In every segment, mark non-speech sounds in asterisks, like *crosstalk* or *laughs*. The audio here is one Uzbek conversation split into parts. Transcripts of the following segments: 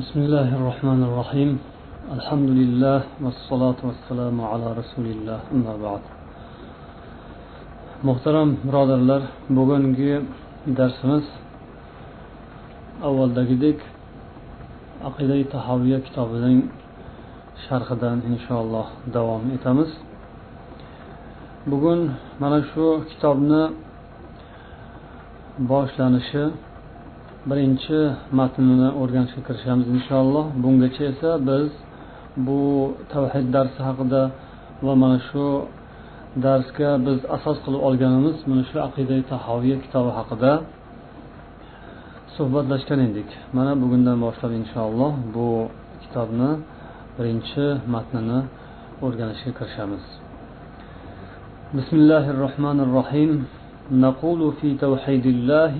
بسم الله الرحمن الرحيم الحمد لله والصلاة والسلام على رسول الله أما بعد muhtaram birodarlar bugungi darsimiz avvaldagidek aqidai tahoviya kitobining sharhidan inshaalloh davom etamiz bugun mana shu kitobni boshlanishi birinchi matnini o'rganishga kirishamiz inshaalloh bungacha esa biz bu tavhid darsi haqida va mana shu darsga biz asos qilib olganimiz mana shu aqida tahoviya kitobi haqida suhbatlashgan edik mana bugundan boshlab inshaalloh bu kitobni birinchi matnini o'rganishga kirishamiz bismillahi rohmanir rohim نقول في توحيد الله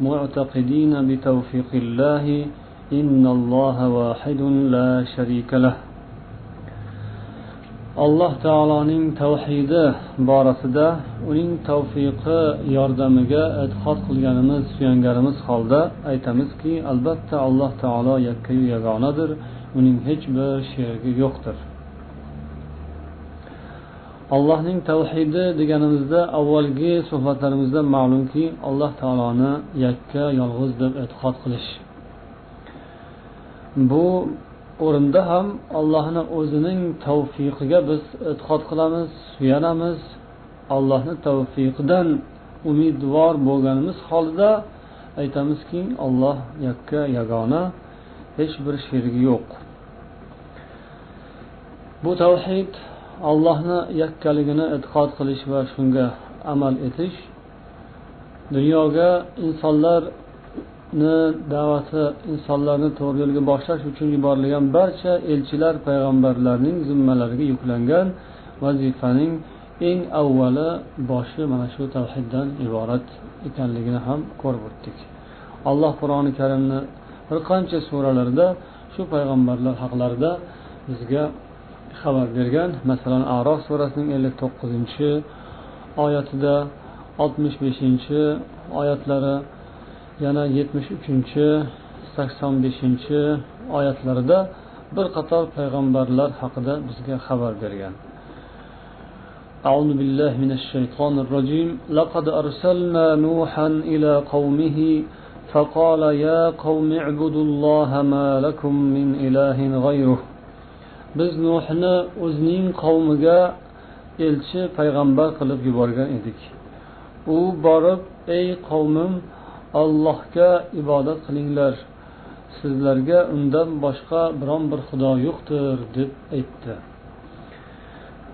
معتقدين بتوفيق الله إن الله واحد لا شريك له alloh taoloning tavhidi borasida uning tavfiqi yordamiga e'tiqod qilganimiz suyanganimiz holda aytamizki albatta alloh taolo yakkayu yagonadir uning hech bir sherigi yo'qdir Allohning tavhidi deganimizda avvalgi suhbatlarimizda ma'lumki alloh taoloni yakka yolg'iz deb e'tiqod qilish. Bu o'rinda ham allohni o'zining tavfiqiga biz e'tiqod qilamiz suyanamiz. Allohni tavfiqidan umidvor bo'lganimiz holda aytamizki olloh yakka yagona hech bir sherigi yo'q. Bu tavhid allohni yakkaligini e'tiqod qilish va shunga amal etish dunyoga insonlarni da'vati insonlarni to'g'ri yo'lga boshlash uchun yuborilgan barcha elchilar payg'ambarlarning zimmalariga yuklangan vazifaning eng avvali boshi mana shu tavhiddan iborat ekanligini ham ko'rib o'tdik. Alloh qur'oni karimni bir qancha suralarida shu payg'ambarlar haqlarida bizga xabar bergan masalan arof surasining ellik to'qqizinchi oyatida oltmish beshinchi oyatlari yana yetmish uchinchi sakson beshinchi oyatlarida bir qator payg'ambarlar haqida bizga xabar bergan أعوذ بالله من الشيطان الرجيم لقد أرسلنا نوحا إلى قومه فقال يا قوم اعبدوا الله ما لكم من إله غيره biz nuhni o'zining qavmiga elchi payg'ambar qilib yuborgan edik. U borib ey qavmim allohga ibodat qilinglar. Sizlarga undan boshqa biron bir xudo yo'qdir deb aytdi.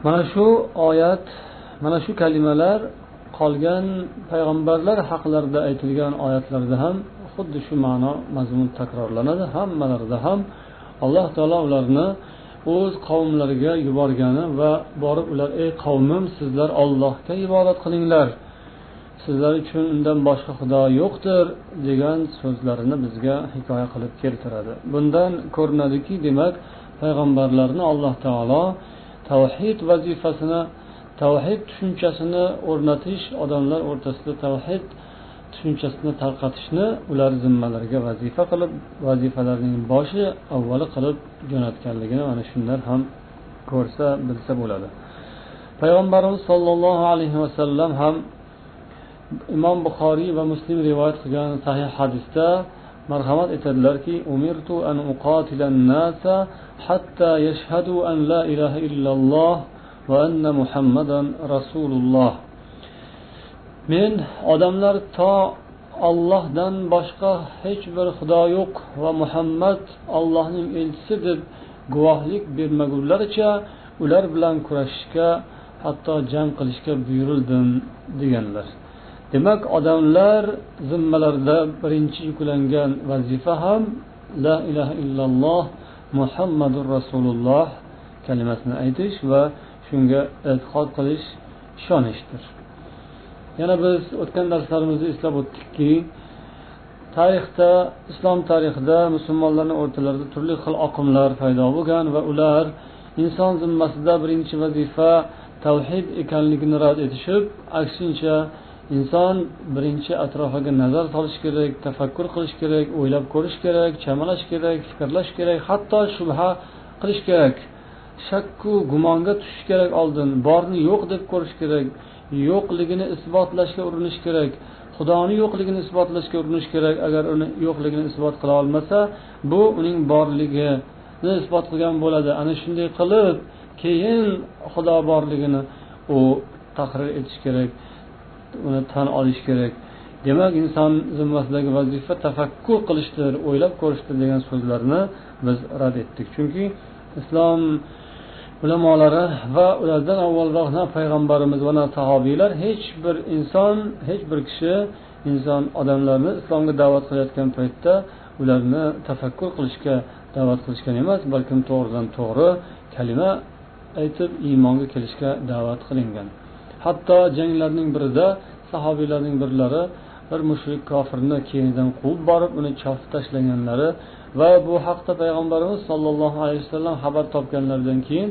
Mana shu oyat mana shu kalimalar qolgan payg'ambarlar haqlarida aytilgan oyatlarda ham xuddi shu ma'no mazmun takrorlanadi. Hammalarida ham alloh taolo ularni o'z qavmlariga yuborgani va borib ular ey qavmim sizlar ollohga ibodat qilinglar. Sizlar uchun undan boshqa xudo yo'qdir degan so'zlarini bizga hikoya qilib keltiradi. Bundan ko'rinadiki demak payg'ambarlarni alloh taolo tavhid vazifasini tavhid tushunchasini o'rnatish odamlar o'rtasida tavhid tushunchasini tarqatishni ular zimmalariga vazifa qilib vazifalarning boshi avvali qilib jo'natganligini mana shundan ham ko'rsa bilsa bo'ladi. Payg'ambarimiz sollallohu alayhi vasallam ham imom buxoriy va muslim rivoyat qilgan sahih hadisda marhamat etadilarki umirtu an uqatilan nasa hatta yashhadu an la ilaha illalloh va anna muhammadan rasululloh. Men odamlar to ollohdan boshqa hech bir xudo yo'q va muhammad ollohning elchisi deb guvohlik bermagunlaricha ular bilan kurashishga hatto jang qilishga buyurildim deganlar. Demak odamlar zimmalarida birinchi yuklangan vazifa ham la ilaha illalloh muhammadu rasululloh kalimasini aytish va shunga e'tiqod qilish ishonishdir yana biz o'tgan darslarimizda eslab o'tdikki tarixda islom tarixida musulmonlarni o'rtalarida turli xil oqimlar paydo bo'lgan va ular inson zimmasida birinchi vazifa tavhid ekanligini rad etishib aksincha inson birinchi atrofiga nazar solish kerak tafakkur qilish kerak o'ylab ko'rish kerak chamalash kerak fikrlash kerak hatto shubha qilish kerak. Shakku gumonga tushish kerak oldin borni yo'q deb ko'rish kerak. Yo'qligini isbotlashga urinish kerak xudoni yo'qligini isbotlashga urinish kerak agar uni yo'qligini isbot qila olmasa bu uning borligini isbot qilgan bo'ladi. Ana shunday qilib keyin xudo borligini u tahrir etish kerak uni tan olish kerak. Demak inson zimmasidagi vazifa tafakkur qilishdir o'ylab ko'rishdir degan so'zlarni biz rad etdik. Chunki islom ulamolari va ulardan avvalroq na payg'ambarimiz va na sahobiylar hech bir inson hech bir kishi inson odamlarni islomga da'vat qilayotgan paytda ularni tafakkur qilishga da'vat qilishgan emas balkim to'g'ridan to'g'ri kalima aytib iymonga kelishga da'vat qilingan. Hatto janglarning birida sahobiylarning birlari bir mushrik kofirni keynidan quvib borib uni chopib tashlaganlari va bu haqda payg'ambarimiz sollallohu alayhi vasallam xabar topganlaridan keyin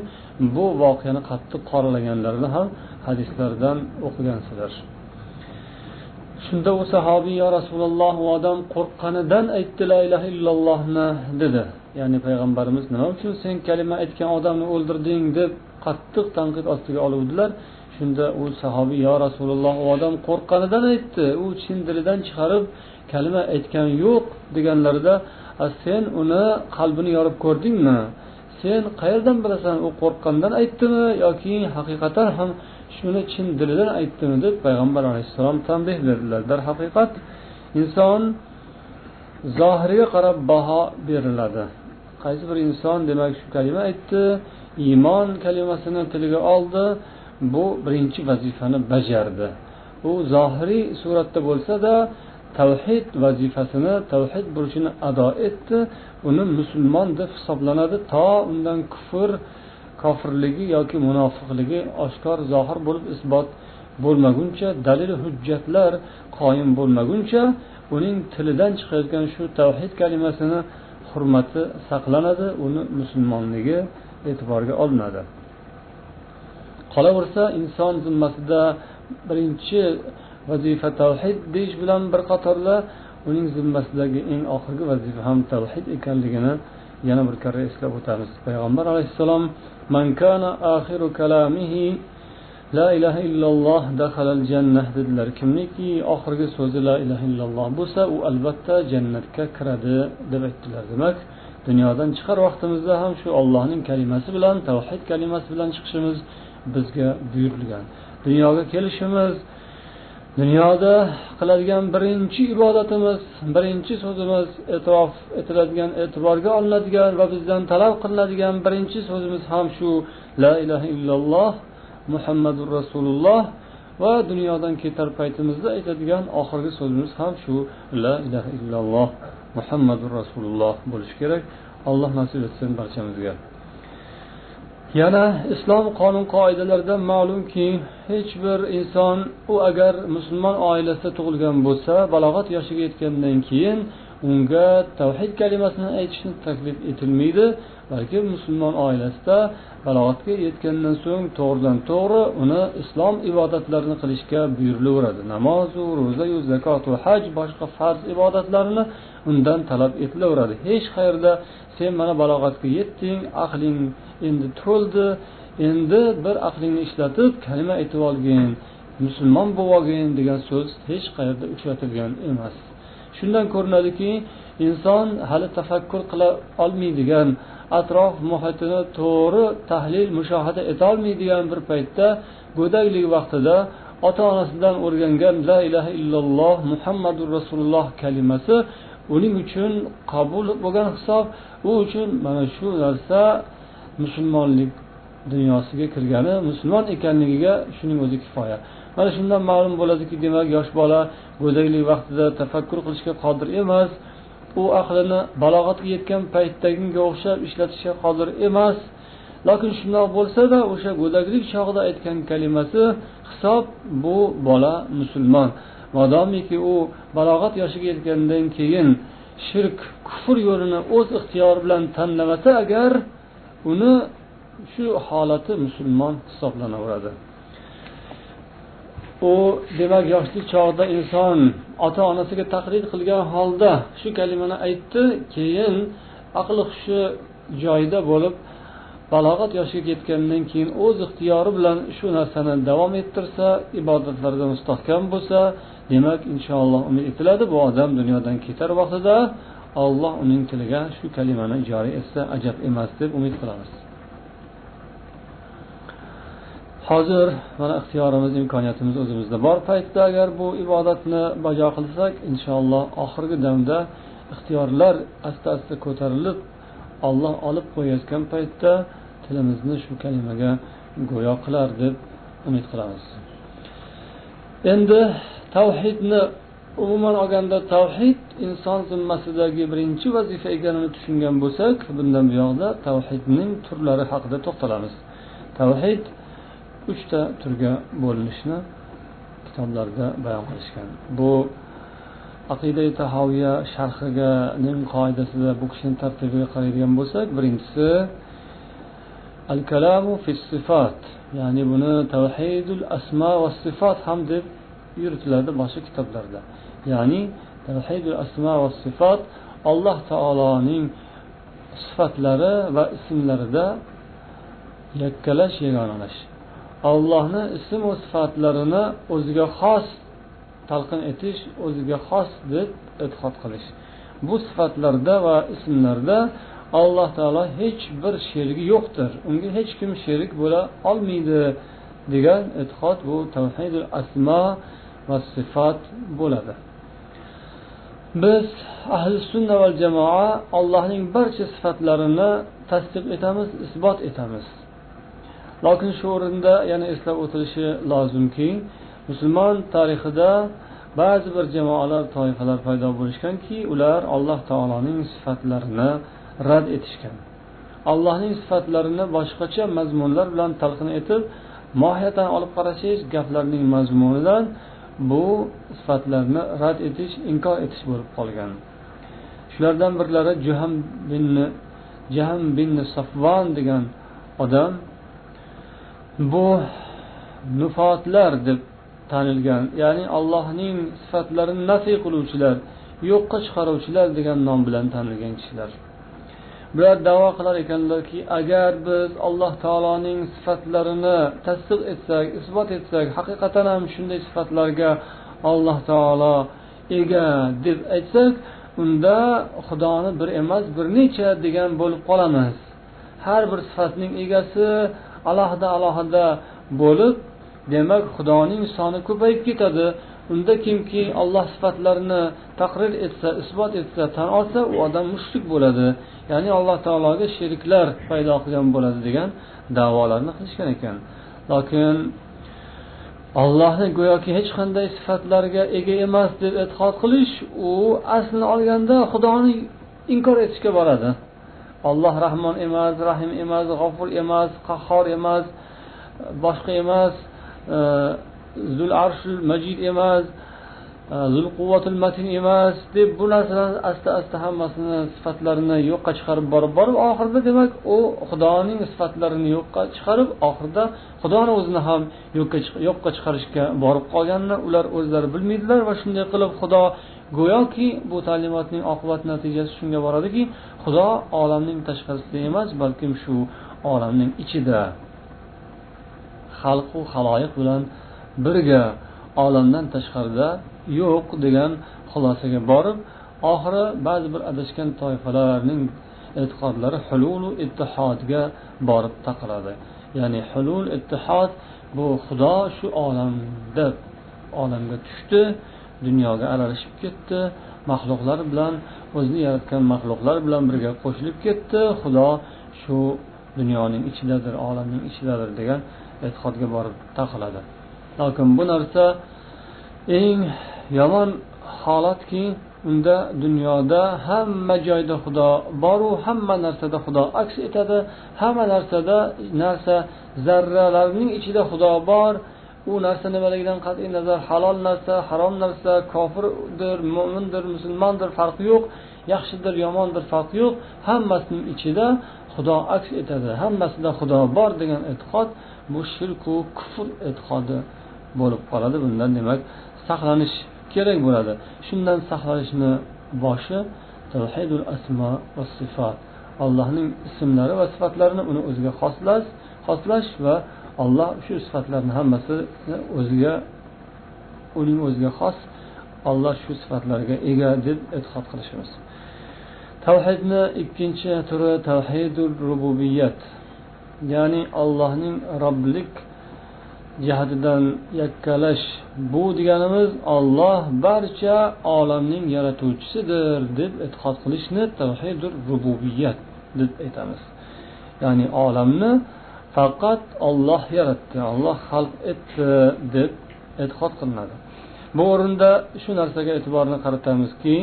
bu voqeani qattiq qoralaganlarini ham hadislardan o'qigansizlar shunda u sahobiy yo rasululloh u odam qo'rqqanidan aytdi la ilaha illallohni dedi. Ya'ni payg'ambarimiz nima uchun sen kalima aytgan odamni o'ldirding? deb qattiq tanqid ostiga oluvdilar. Shunda u sahobiy yo rasululloh u odam qo'rqqanidan aytdi u chin dilidan chiqarib kalima aytgani yo'q deganlarida sen uni qalbini yorib ko'rdingmi? Sen qayerdan bilasan u qo'rqqandan aytdimi yoki haqiqatan ham shuni chin dilidan aytdimi deb payg'ambar alayhissalom tanbeh berdilar. Darhaqiqat inson zohiriga qarab baho beriladi. Qaysi bir inson demak shu kalima aytdi iymon kalimasini tiliga oldi bu birinchi vazifani bajardi. U zohiriy suratda bo'lsada tavhid vazifasini tavhid burchini ado etdi. Uni musulmon deb hisoblanadi. To undan kufr kofirligi yoki munofiqligi oshkor zohir bo'lib isbot bo'lmaguncha dalil hujjatlar qoyim bo'lmaguncha uning tilidan chiqayotgan shu tavhid kalimasini hurmati saqlanadi uni musulmonligi e'tiborga olinadi. Qolaversa inson zimmasida birinchi vazifa tavhid deyish bilan bir qatorda uning zimmasidagi eng oxirgi vazifa ham tavhid ekanligini yana bir karra eslab o'tamiz. Payg'ambar alayhissalom man kana axiru kalamihi la ilaha illalloh dahalal jannah dedilar. Kimniki oxirgi so'zi la ilaha illalloh bo'lsa u albatta jannatga kiradi deb aytdilar. Demak dunyodan chiqar vaqtimizda ham shu ollohning kalimasi bilan tavhid kalimasi bilan chiqishimiz bizga buyurilgan. Dunyoga kelishimiz dunyoda qiladigan birinchi ibodatimiz birinchi so'zimiz e'tirof etiladigan e'tiborga olinadigan va bizdan talab qilinadigan birinchi so'zimiz ham shu la ilaha illalloh muhammadu rasululloh va dunyodan ketar paytimizda aytadigan oxirgi so'zimiz ham shu la ilaha illalloh muhammadu rasululloh bo'lishi kerak. Alloh nasib etsin barchamizga. Yana islom qonun qoidalaridan ma'lumki hech bir inson u agar musulmon oilasida tug'ilgan bo'lsa balog'at yoshiga yetgandan keyin unga tavhid kalimasini aytishni taklif etilmaydi balki musulmon oilasida balog'atga yetgandan so'ng to'g'ridan to'g'ri uni islom ibodatlarini qilishga buyurilaveradi. Namozu ro'zayu zakotu haj boshqa farz ibodatlarni undan talab etilaveradi. Hech qayerda sen mana balog'atga yetding aqling endi to'ldi endi bir aqlingni ishlatib kalima aytib olgin musulmon bo'lib olgin degan so'z hech qayerda uchratilgan emas. Shundan ko'rinadiki inson hali tafakkur qila olmaydigan atrof muhitini to'g'ri tahlil mushohada etolmaydigan bir paytda go'daklik vaqtida ota onasidan o'rgangan la ilaha illalloh muhammadu rasululloh kalimasi uning uchun qabul bo'lgan hisob u uchun mana shu narsa musulmonlik dunyosiga kirgani musulmon ekanligiga shuning o'zi kifoya. Mana shundan ma'lum bo'ladiki demak yosh bola go'daklik vaqtida tafakkur qilishga qodir emas. U aqlini balog'atga yetgan paytdagiga o'xshab ishlatishga qodir emas. Lokin shundoq bo'lsada o'sha go'daklik chog'ida aytgan kalimasi hisob bu bola musulmon. Modomiki u balog'at yoshiga yetgandan keyin shirk kufr yo'lini o'z ixtiyori bilan tanlamasa agar uni shu holati musulmon hisoblanaveradi. U demak yoshlik chog'ida inson ota onasiga taqlid qilgan holda shu kalimani aytdi keyin aqli hushi joyida bo'lib balog'at yoshiga yetgandan keyin o'z ixtiyori bilan shu narsani davom ettirsa ibodatlarda mustahkam bo'lsa demak inshaalloh umid etiladi bu odam dunyodan ketar vaqtida alloh uning tiliga shu kalimani joriy etsa ajab emas deb umid qilamiz. Hozir mana ixtiyorimiz imkoniyatimiz o'zimizda bor paytda agar bu ibodatni bajo qilsak inshaalloh oxirgi damda ixtiyorlar asta asta ko'tarilib olloh olib qo'yayotgan paytda tilimizni shu kalimaga go'yo qilar deb umid qilamiz. Endi tavhidni umuman olganda tavhid inson zimmasidagi birinchi vazifa ekanini tushungan bo'lsak bundan buyoqda tavhidning turlari haqida to'xtalamiz. Tavhid uchta turga bo'linishini kitoblarda bayon qilishgan. Bu aqida tahoviya sharhiganing qoidasida bu kishini tartibiga qaraydigan bo'lsak birinchisi al kalamu fi sifat ya'ni buni tavhidul asma va sifat ham deb yuritiladi boshqa kitoblarda. Ya'ni tavhidul asma va sifat alloh taoloning sifatlari va ismlarida yakkalash yagonalash allohni ismu sifatlarini o'ziga xos talqin etish o'ziga xos deb e'tiqod qilish. Bu sifatlarda va ismlarda alloh taolo hech bir sherigi yo'qdir. Unga hech kim sherik bo'la olmaydi degan e'tiqod bu tavhidul asmo va sifat bo'ladi. Biz ahli sunna va jamoa allohning barcha sifatlarini tasdiq etamiz isbot etamiz. Lokin shu o'rinda yana eslab o'tilishi lozimki musulmon tarixida ba'zi bir jamoalar toifalar paydo bo'lishganki ular alloh taoloning sifatlarini rad etishgan. Allohning sifatlarini boshqacha mazmunlar bilan talqin etib mohiyatan olib qarashingiz gaplarning mazmunidan bu sifatlarni rad etish inkor etish bo'lib qolgan. Shulardan birlari juham bin jahm bin safvon degan odam bu nufotlar deb tanilgan ya'ni allohning sifatlarini nafiy qiluvchilar yo'qqa chiqaruvchilar degan nom bilan tanilgan kishilar. Bular davo qilar ekanlarki agar biz alloh taoloning sifatlarini tasdiq etsak isbot etsak haqiqatan ham shunday sifatlarga alloh taolo ega deb aytsak unda xudoni bir emas bir necha degan bo'lib qolamiz. Har bir sifatning egasi alohida alohida bo'lib demak xudoning soni ko'payib ketadi. Unda kimki alloh sifatlarini taqrir etsa isbot etsa tan olsa u odam mushrik bo'ladi. Ya'ni alloh taologa sheriklar paydo qilgan bo'ladi degan davolarni qilishgan ekan. Lokin allohni go'yoki hech qanday sifatlarga ega emas deb e'tiqod qilish u aslini olganda xudoni inkor etishga boradi. Olloh rahmon emas rahim emas g'ofur emas qahhor emas boshqa emas e, zul arshul majid emas e, zul quvvatul matin emas deb bu narsalarni asta asta hammasini sifatlarini yo'qqa chiqarib borib borib oxirida demak u xudoning sifatlarini yo'qqa chiqarib oxirida xudoni o'zini ham yo'qqa chiqarishga borib qolganini ular o'zlari bilmaydilar va shunday qilib xudo go'yoki bu ta'limotning oqibat natijasi shunga boradiki xudo olamning tashqarisida emas balkim shu olamning ichida. Xalqu haloyiq bilan birga olamdan tashqarida yo'q degan xulosaga borib oxiri ba'zi bir adashgan toifalarning e'tiqodlari hululu ittihodga borib taqaladi. Ya'ni hulul ittihod bu xudo shu olamda olamga tushdi dunyoga aralashib ketdi maxluqlar bilan o'zini yaratgan maxluqlar bilan birga qo'shilib ketdi. Xudo shu dunyoning ichidadir olamning ichidadir degan e'tiqodga borib taqaladi lokin bu narsa eng yomon holatki unda dunyoda hamma joyda xudo boru hamma narsada xudo aks etadi hamma narsada narsa zarralarning ichida xudo bor. U narsa nimaligidan qat'iy nazar halol narsa harom narsa kofirdir mo'mindir musulmondir farqi yo'q yaxshidir yomondir farqi yo'q. Hammasining ichida xudo aks etadi. Hammasida xudo bor degan e'tiqod bu shirku kufr e'tiqodi bo'lib qoladi. Bundan demak saqlanish kerak bo'ladi. Shundan saqlanishni boshi tavhidul asmo va sifat. Allohning ismlari va sifatlarini uni o'ziga xoslash xoslash va olloh shu sifatlarni hammasini o'ziga uning o'ziga xos olloh shu sifatlarga ega deb e'tiqod qilishimiz. Tavhidni ikkinchi turi tavhidul rububiyat ya'ni allohning roblik jihatidan yakkalash bu deganimiz olloh barcha olamning yaratuvchisidir deb e'tiqod qilishni tavhidul rububiyat deb aytamiz. Ya'ni olamni faqat olloh yaratdi olloh xalq etdi deb e'tiqod qilinadi. Bu o'rinda shu narsaga e'tiborni qaratamizki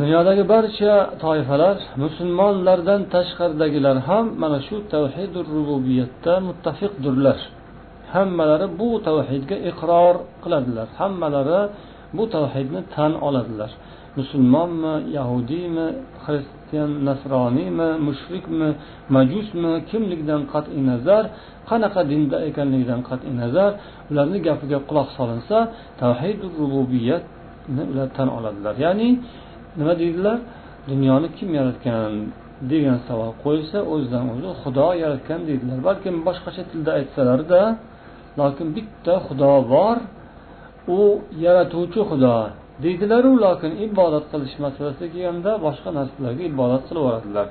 dunyodagi barcha toifalar musulmonlardan tashqaridagilar ham mana shu tavhidur rububiyatda muttafiqdirlar. Hammalari bu tavhidga iqror qiladilar. Hammalari bu tavhidni tan oladilar. Musulmonmi yahudiymi xristian nasroniymi mushrikmi majusmi kimligidan qat'iy nazar qanaqa dinda ekanligidan qat'iy nazar ularni gapiga quloq solinsa tavhid rububiyatni ular tan oladilar. Ya'ni nima deydilar? Dunyoni kim yaratgan degan savol qo'yilsa o'zidan o'zi xudo yaratgan deydilar. Balkim boshqacha tilda aytsalarda lokin bitta xudo bor u yaratuvchi xudo. Deydilaru lokin ibodat qilish masalasiga kelganda boshqa narsalarga ibodat qilib yuboradilar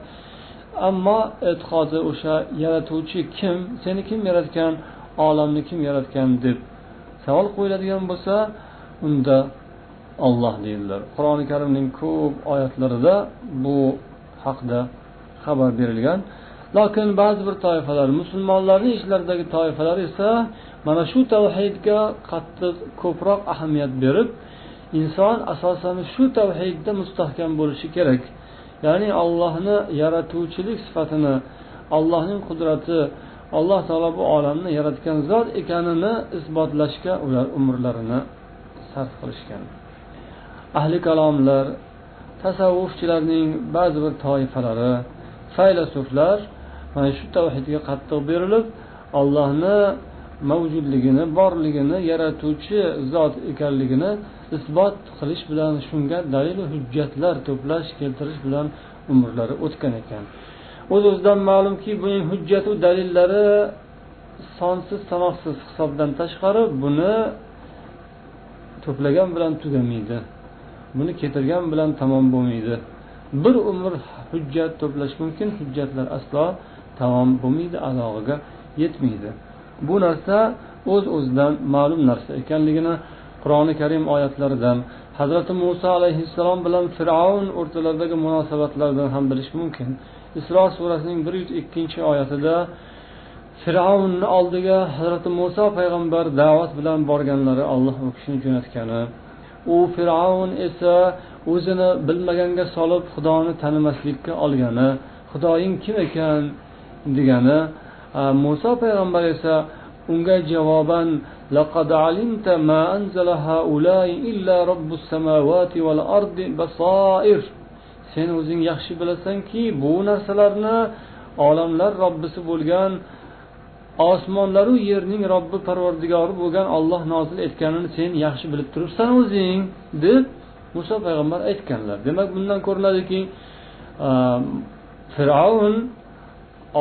ammo e'tiqodi o'sha yaratuvchi kim seni kim yaratgan olamni kim yaratgan deb savol qo'yiladigan bo'lsa unda olloh deydilar. Qur'oni karimning ko'p oyatlarida bu haqda xabar berilgan. Lokin ba'zi bir toifalar musulmonlarni ichlaridagi toifalar esa mana shu tavhidga qattiq ko'proq ahamiyat berib inson asosan shu tavhidda mustahkam bo'lishi kerak. Ya'ni allohni yaratuvchilik sifatini allohning qudrati alloh taolo bu olamni yaratgan zot ekanini isbotlashga ular umrlarini sarf qilishgan. Ahli kalomlar tasavvufchilarning ba'zi bir toifalari faylasuflar mana shu tavhidga qattiq berilib allohni mavjudligini borligini yaratuvchi zot ekanligini isbot qilish bilan shunga dalil hujjatlar to'plash keltirish bilan umrlari o'tgan ekan. O'z o'zidan ma'lumki buning hujjatu dalillari sonsiz sanoqsiz hisobdan tashqari buni to'plagan bilan tugamaydi. Buni keltirgan bilan tamom bo'lmaydi. Bir umr hujjat to'plash mumkin hujjatlar aslo tamom bo'lmaydi alog'iga yetmaydi. Bu narsa o'z o'zidan ma'lum narsa ekanligini qur'oni karim oyatlaridan hazrati muso alayhissalom bilan fir'avn o'rtalaridagi munosabatlardan ham bilish mumkin. Isro surasining bir yuz ikkinchi oyatida fir'avnni oldiga hazrati muso payg'ambar da'vat bilan borganlari alloh u kishini jo'natgani. U fir'avn esa o'zini bilmaganga solib xudoni tanimaslikka olgani xudoying kim ekan degani muso payg'ambar esa unga javoban لقد علمت ما أنزل هؤلاء إلا رب السماوات والأرض بصائر sen o'zing yaxshi bilasanki bu narsalarni olamlar robbisi bo'lgan osmonlaru yerning robbi parvardigori bo'lgan olloh nozil etganini sen yaxshi bilib turibsan o'zing deb muso payg'ambar aytganlar demak bundan ko'rinadiki fir'avn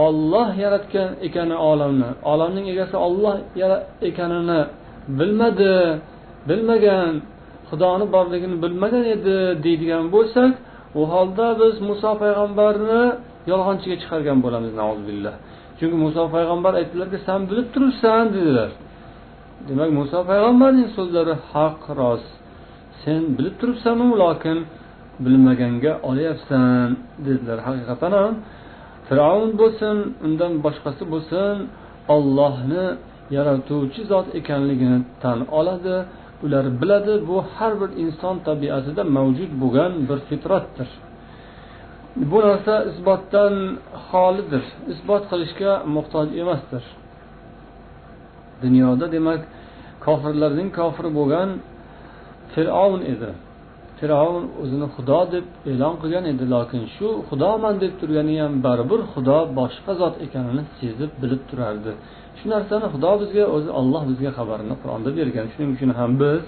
olloh yaratgan ekani olamni olamning egasi olloh ekanini bilmadi bilmagan xudoni borligini bilmagan edi deydigan bo'lsak u holda biz muso payg'ambarni yolg'onchiga chiqargan bo'lamiz chunki muso payg'ambar aytdilarki san bilib turibsan dedilar. Demak muso payg'ambarning so'zlari haq rost. Sen bilib turibsanu lokin bilmaganga olyapsan dedilar. Haqiqatan ham fir'avn bo'lsin undan boshqasi bo'lsin ollohni yaratuvchi zot ekanligini tan oladi. Ular biladi bu har bir inson tabiatida mavjud bo'lgan bir fitratdir. Bu narsa isbotdan xolidir. Isbot qilishga muhtoj emasdir. Dunyoda demak kofirlarning kofiri bo'lgan fir'avn edi. Fir'avn o'zini xudo deb e'lon qilgan edi lokin shu xudoman deb turgani ham baribir xudo boshqa zot ekanini sezib bilib turardi. Shu narsani xudo bizga o'zi olloh bizga xabarini qur'onda bergan. Shuning uchun ham biz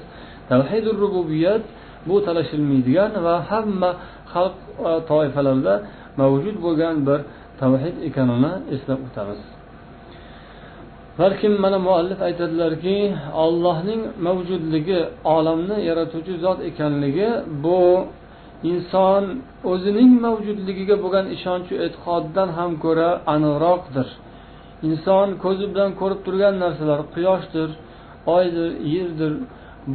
tavhidi rububiyat bu talashilmaydigan va hamma xalq e, toifalarda mavjud bo'lgan bir tavhid ekanini eslab o'tamiz. Balkim mana muallif aytadilarki ollohning mavjudligi olamni yaratuvchi zot ekanligi bu inson o'zining mavjudligiga bo'lgan ishonchu e'tiqoddan ham ko'ra aniqroqdir. Inson ko'zi bilan ko'rib turgan narsalar quyoshdir oydir yerdir.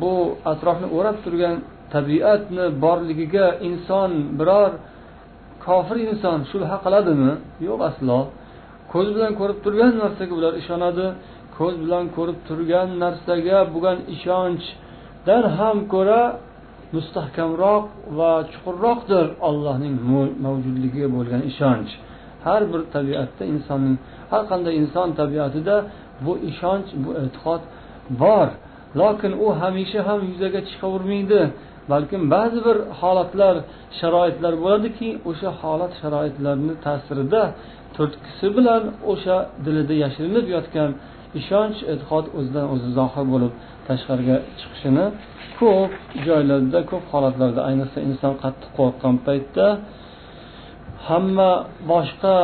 Bu atrofni o'rab turgan tabiatni borligiga inson biror kofir inson shubha qiladimi? Yo'q aslo. Ko'z bilan ko'rib turgan narsaga ular ishonadi. Ko'z bilan ko'rib turgan narsaga bo'lgan ishonchdan ham ko'ra mustahkamroq va chuqurroqdir allohning mavjudligiga bo'lgan ishonch. Har bir tabiatda insonning har qanday inson tabiatida bu ishonch bu e'tiqod bor. Lokin u hamisha ham yuzaga chiqavermaydi. Balkim ba'zi bir holatlar sharoitlar bo'ladiki o'sha holat sharoitlarni ta'sirida turtkisi bilan o'sha dilida yashirinib yotgan ishonch e'tiqod o'zidan o'zi zohir bo'lib tashqariga chiqishini ko'p joylarda ko'p holatlarda ayniqsa inson qattiq qo'rqqan paytda hamma boshqa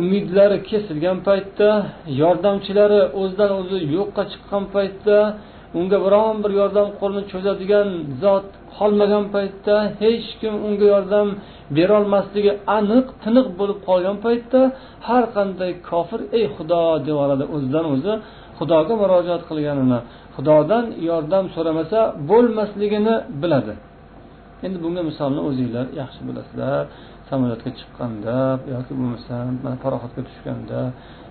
umidlari kesilgan paytda yordamchilari o'zidan o'zi yo'qqa chiqqan paytda unga biron bir yordam qo'lini cho'zadigan zot qolmagan paytda hech kim unga yordam berolmasligi aniq tiniq bo'lib qolgan paytda har qanday kofir ey xudo! deb o'zidan o'zi xudoga murojaat qilganini xudodan yordam so'ramasa bo'lmasligini biladi. Endi bunga misolni o'zinglar yaxshi bilasizlar. Samolyotga chiqqanda yoki bo'lmasam paroxodga tushganda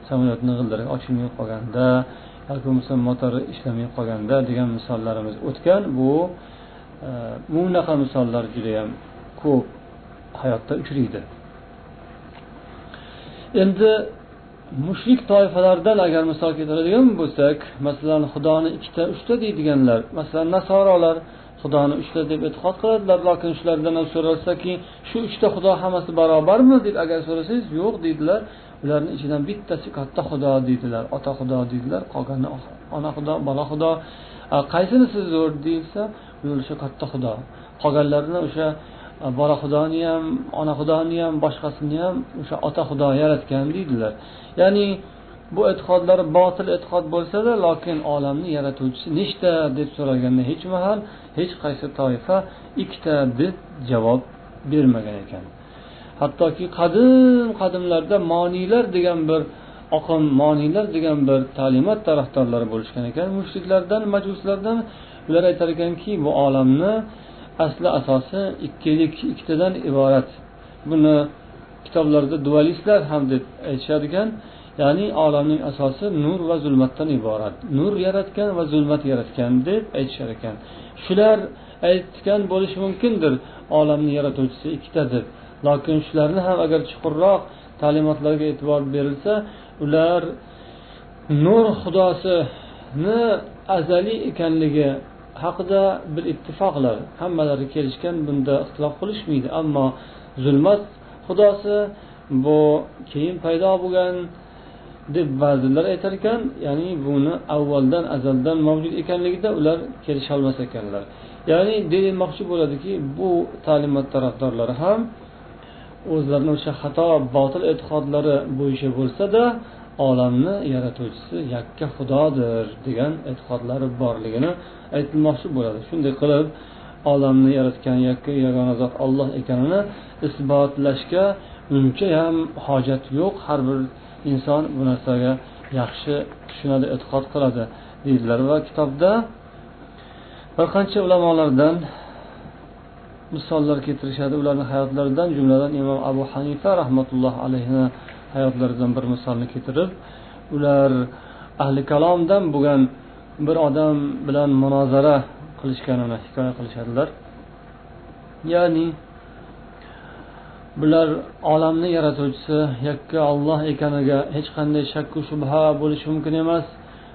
samolyotni g'ildiragi ochilmay qolganda yoki bo'lmasa motori ishlamay qolganda degan misollarimiz o'tgan. Bu e, bunaqa misollar judayam ko'p hayotda uchraydi. Endi mushrik toifalardan agar misol keltiradigan bo'lsak masalan xudoni ikkita uchta deydiganlar masalan nasorolar xudoni uchta deb e'tiqod qiladilar lokin shulardan ham so'ralsaki shu uchta xudo hammasi barobarmi deb agar so'rasangiz yo'q deydilar. Ularni ichidan bittasi katta xudo deydilar ota xudo deydilar qolgani ona xudo bola xudo. Qaysinisi zo'r deyilsa o'sha katta xudo. Qolganlarini o'sha bola xudoni ham ona xudoni ham boshqasini ham o'sha ota xudo yaratgan deydilar. Ya'ni bu e'tiqodlar botil e'tiqod bo'lsada lokin olamni yaratuvchisi nechta deb so'ralganda hech mahal hech qaysi toifa ikkita deb javob bermagan ekan. Hattoki qadim qadimlarda moniylar degan bir oqim moniylar degan bir ta'limot tarafdorlari bo'lishgan ekan. Mushriklardan majuslardan ular aytar ekanki bu olamni asli asosi ikkilik ikkitadan iborat. Buni kitoblarda dualistlar ham deb aytishar ekan. Ya'ni olamning asosi nur va zulmatdan iborat. Nur yaratgan va zulmat yaratgan deb aytishar ekan. Shular aytgan bo'lishi mumkindir. Olamni yaratuvchisi ikkita deb. Lokin shularni ham agar chuqurroq ta'limotlarga e'tibor berilsa ular nur xudosini azaliy ekanligi haqida bir ittifoqlar. Hammalari kelishgan bunda ixtilof qilishmaydi. Ammo zulmat xudosi bu keyin paydo bo'lgan deb ba'zilar aytar ekan ya'ni buni avvaldan azaldan mavjud ekanligida ular kelisholmas ekanlar. Ya'ni demoqchi bo'ladiki bu ta'limot tarafdorlari ham o'zlarini o'sha xato botil e'tiqodlari bo'yicha bo'lsada olamni yaratuvchisi yakka xudodir degan e'tiqodlari borligini aytilmoqchi bo'ladi. Shunday qilib olamni yaratgan yakka yagona zot olloh ekanini isbotlashga unchayam hojat yo'q. Har bir inson bu narsaga yaxshi tushunadi e'tiqod qiladi deydilar. Va kitobda bir qancha ulamolardan misollar keltirishadi. Ularni hayotlaridan jumladan imom abu hanifa rahmatullohi alayhini hayotlaridan bir misolni keltirib ular ahli kalomdan bo'lgan bir odam bilan munozara qilishganini hikoya qilishadilar. Ya'ni bular olamni yaratuvchisi yakka olloh ekaniga hech qanday shakku shubha bo'lishi mumkin emas.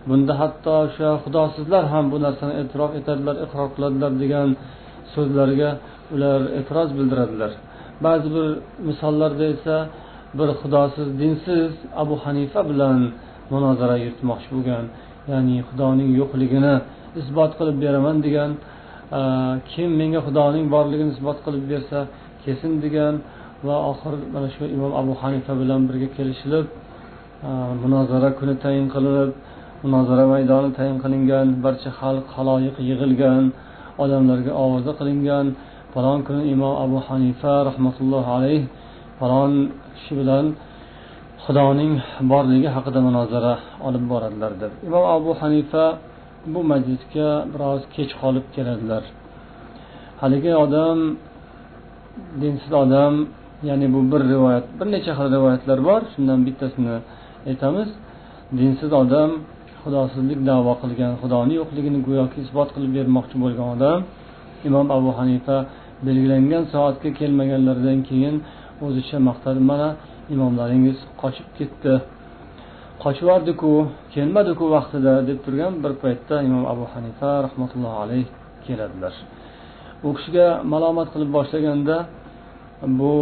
Bunda hatto o'sha xudosizlar ham bu narsani e'tirof etadilar iqror qiladilar degan so'zlariga ular e'tiroz bildiradilar. Ba'zi bir misollarda esa bir xudosiz dinsiz abu hanifa bilan munozara yuritmoqchi bo'lgan ya'ni xudoning yo'qligini isbot qilib beraman degan kim menga xudoning borligini isbot qilib bersa kesin degan va oxiri mana shu imom abu hanifa bilan birga kelishilib munozara kuni tayin qilinib munozara maydoni tayin qilingan barcha xalq haloyiq yig'ilgan odamlarga ovoza qilingan falon kuni imom abu hanifa rahmatullohi alayh falon kishi bilan xudoning borligi haqida munozara olib boradilar deb. Imom abu hanifa bu majlisga biroz kech qolib keladilar. Haligi odam dinsiz odam ya'ni bu bir rivoyat bir necha xil rivoyatlar bor shundan bittasini aytamiz. Dinsiz odam xudosizlik davo qilgan xudoni yo'qligini go'yoki isbot qilib bermoqchi bo'lgan odam imom abu hanifa belgilangan soatga kelmaganlaridan keyin o'zicha maqtadi mana imomlaringiz qochib ketdi qochib kelmadiku vaqtida deb turgan bir paytda imom abu hanifa rahmatullohi alayh keladilar. U kishiga malomat qilib boshlaganda bu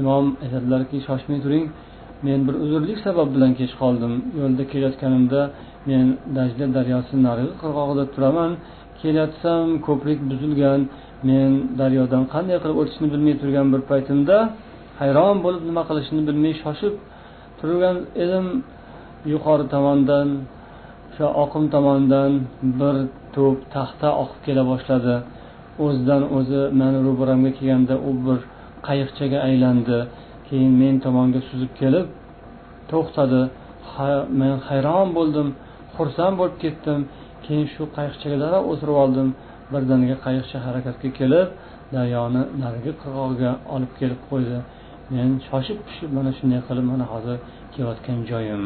imom aytadilarki shoshmay turing men bir uzrlik sabab bilan kech qoldim. Yo'lda kelayotganimda men dajda daryosi narigi qirg'og'ida turaman. Kelayotsam ko'prik buzilgan. Men daryodan qanday qilib o'tishni bilmay turgan bir paytimda hayron bo'lib nima qilishni bilmay shoshib turgan edim. Yuqori tomondan o'sha oqim tomondan bir to'p taxta oqib kela boshladi. O'zidan o'zi mani ro'baramga kelganda u bir qayiqchaga aylandi. Keyin men tomonga suzib kelib to'xtadi. Men hayron bo'ldim. Xursand bo'lib ketdim. Keyin shu qayiqchaga darrov o'tirib oldim. Birdaniga qayiqcha harakatga kelib daryoni narigi qirg'og'iga olib kelib qo'ydi. Men shoshib pishib mana shunday qilib mana hozir kelayotgan joyim.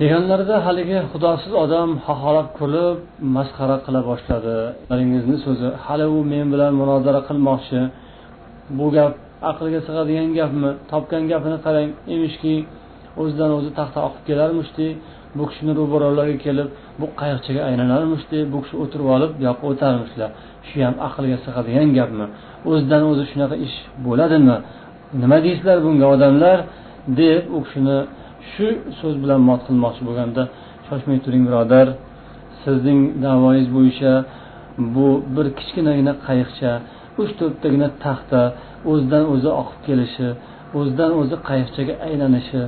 Deganlarida haligi xudosiz odam xaxolab kulib masxara qila boshladi. So'zi hali u men bilan munozara qilmoqchi. Bu gap aqlga sig'adigan gapmi? Topgan gapini qarang emishki o'zidan o'zi taxta oqib kelarmishdek bu kishini ro'baralariga kelib bu qayiqchaga deb bu kishi o'tirib olib bu yoqqa o'tarmishlar shu ham aqlga sig'adigan gapmi? O'zidan o'zi shunaqa ish bo'ladimi? Nima deysizlar bunga odamlar? deb u kishini shu so'z bilan mot qilmoqchi bo'lganda shoshmay turing birodar. Sizning davoyingiz bo'yicha bu bir kichkinagina qayiqcha uch to'rttagina taxta o'zidan o'zi oqib kelishi o'zidan o'zi qayiqchaga aylanishi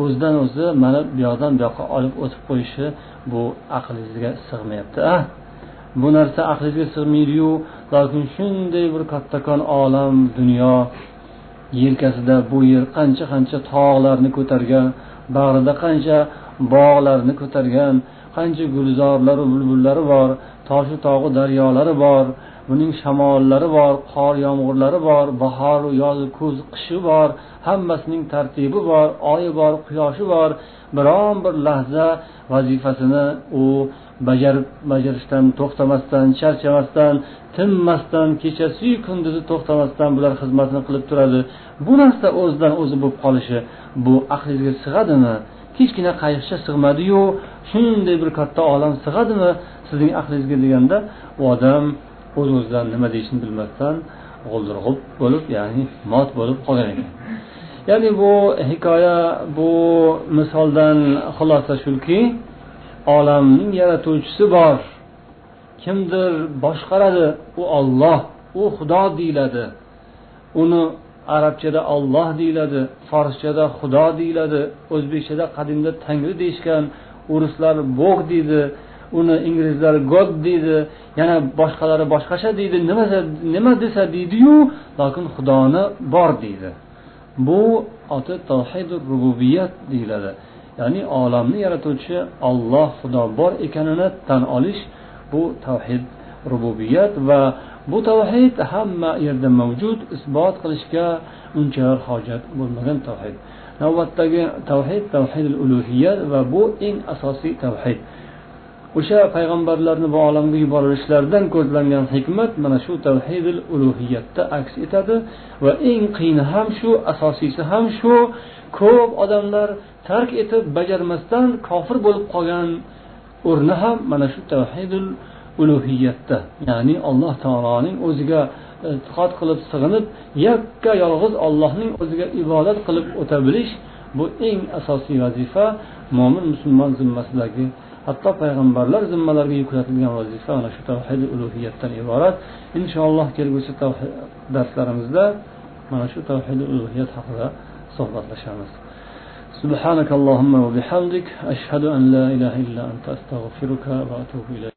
o'zidan o'zi mana bu yoqdan bu yoqqa olib o'tib qo'yishi bu aqlingizga sig'mayapti a? Bu narsa aqlingizga sig'maydiyu lokin shunday bir kattakon olam dunyo yelkasida bu yer qancha qancha tog'larni ko'targan bag'rida qancha bog'larni ko'targan qancha gulzorlaru bulbullari bor toshu tog'u daryolari bor buning shamollari bor qor yomg'irlari bor bahoru yozu kuz qishi bor hammasining tartibi bor oyi bor quyoshi bor. Biron bir lahza vazifasini u bajarib bajarishdan to'xtamasdan charchamasdan tinmasdan kechasiyu kunduzi to'xtamasdan bular xizmatini qilib turadi. Bu narsa o'zidan o'zi bo'lib qolishi bu aqlingizga sig'adimi? Kichkina qayiqcha sig'madiyu shunday bir katta olam sig'adimi? Sizning aqlingizga deganda u odam o'z o'zidan nima deyishini bilmasdan g'o'ldirg'ub bo'lib ya'ni mot bo'lib qolgan ekan. *laughs* Ya'ni bu hikoya bu misoldan xulosa shuki olamning yaratuvchisi bor. Kimdir boshqaradi u olloh u xudo deyiladi. Uni arabchada olloh deyiladi forschada xudo deyiladi o'zbekchada qadimda tangri deyishgan o'rislar bog' deydi uni inglizlar god deydi yana boshqalari boshqacha deydi nima nima desa deydiyu lokin xudoni bor deydi. Bu oti tavhidu rububiyat deyiladi. Ya'ni olamni yaratuvchi olloh xudo bor ekanini tan olish bu tavhid rububiyat va bu tavhid hamma yerda mavjud isbot qilishga unchalar hojat bo'lmagan tavhid. Navbatdagi tavhid tavhid ulug'iyat va bu eng asosiy tavhid. O'sha payg'ambarlarni bu olamga yuborilishlaridan ko'zlangan hikmat mana shu tavhidil ulug'iyatda aks etadi. Va eng qiyini ham shu asosiysi ham shu ko'p odamlar tark etib bajarmasdan kofir bo'lib qolgan o'rni ham mana shu tavhidul ulug'iyatda ya'ni alloh taoloning o'ziga e, e'tiqod qilib sig'inib yakka yolg'iz ollohning o'ziga ibodat qilib o'ta bilish bu eng asosiy vazifa mo'min musulmon zimmasidagi hatto payg'ambarlar zimmalariga yuklatilgan vazifa ana shu tavhid ulug'iyatdan iborat inshaalloh kelgusi darslarimizda mana shu tavhid ulug'iyat haqida suhbatlashamiz سبحانك اللهم وبحمدك أشهد أن لا إله إلا أنت أستغفرك وأتوب إليك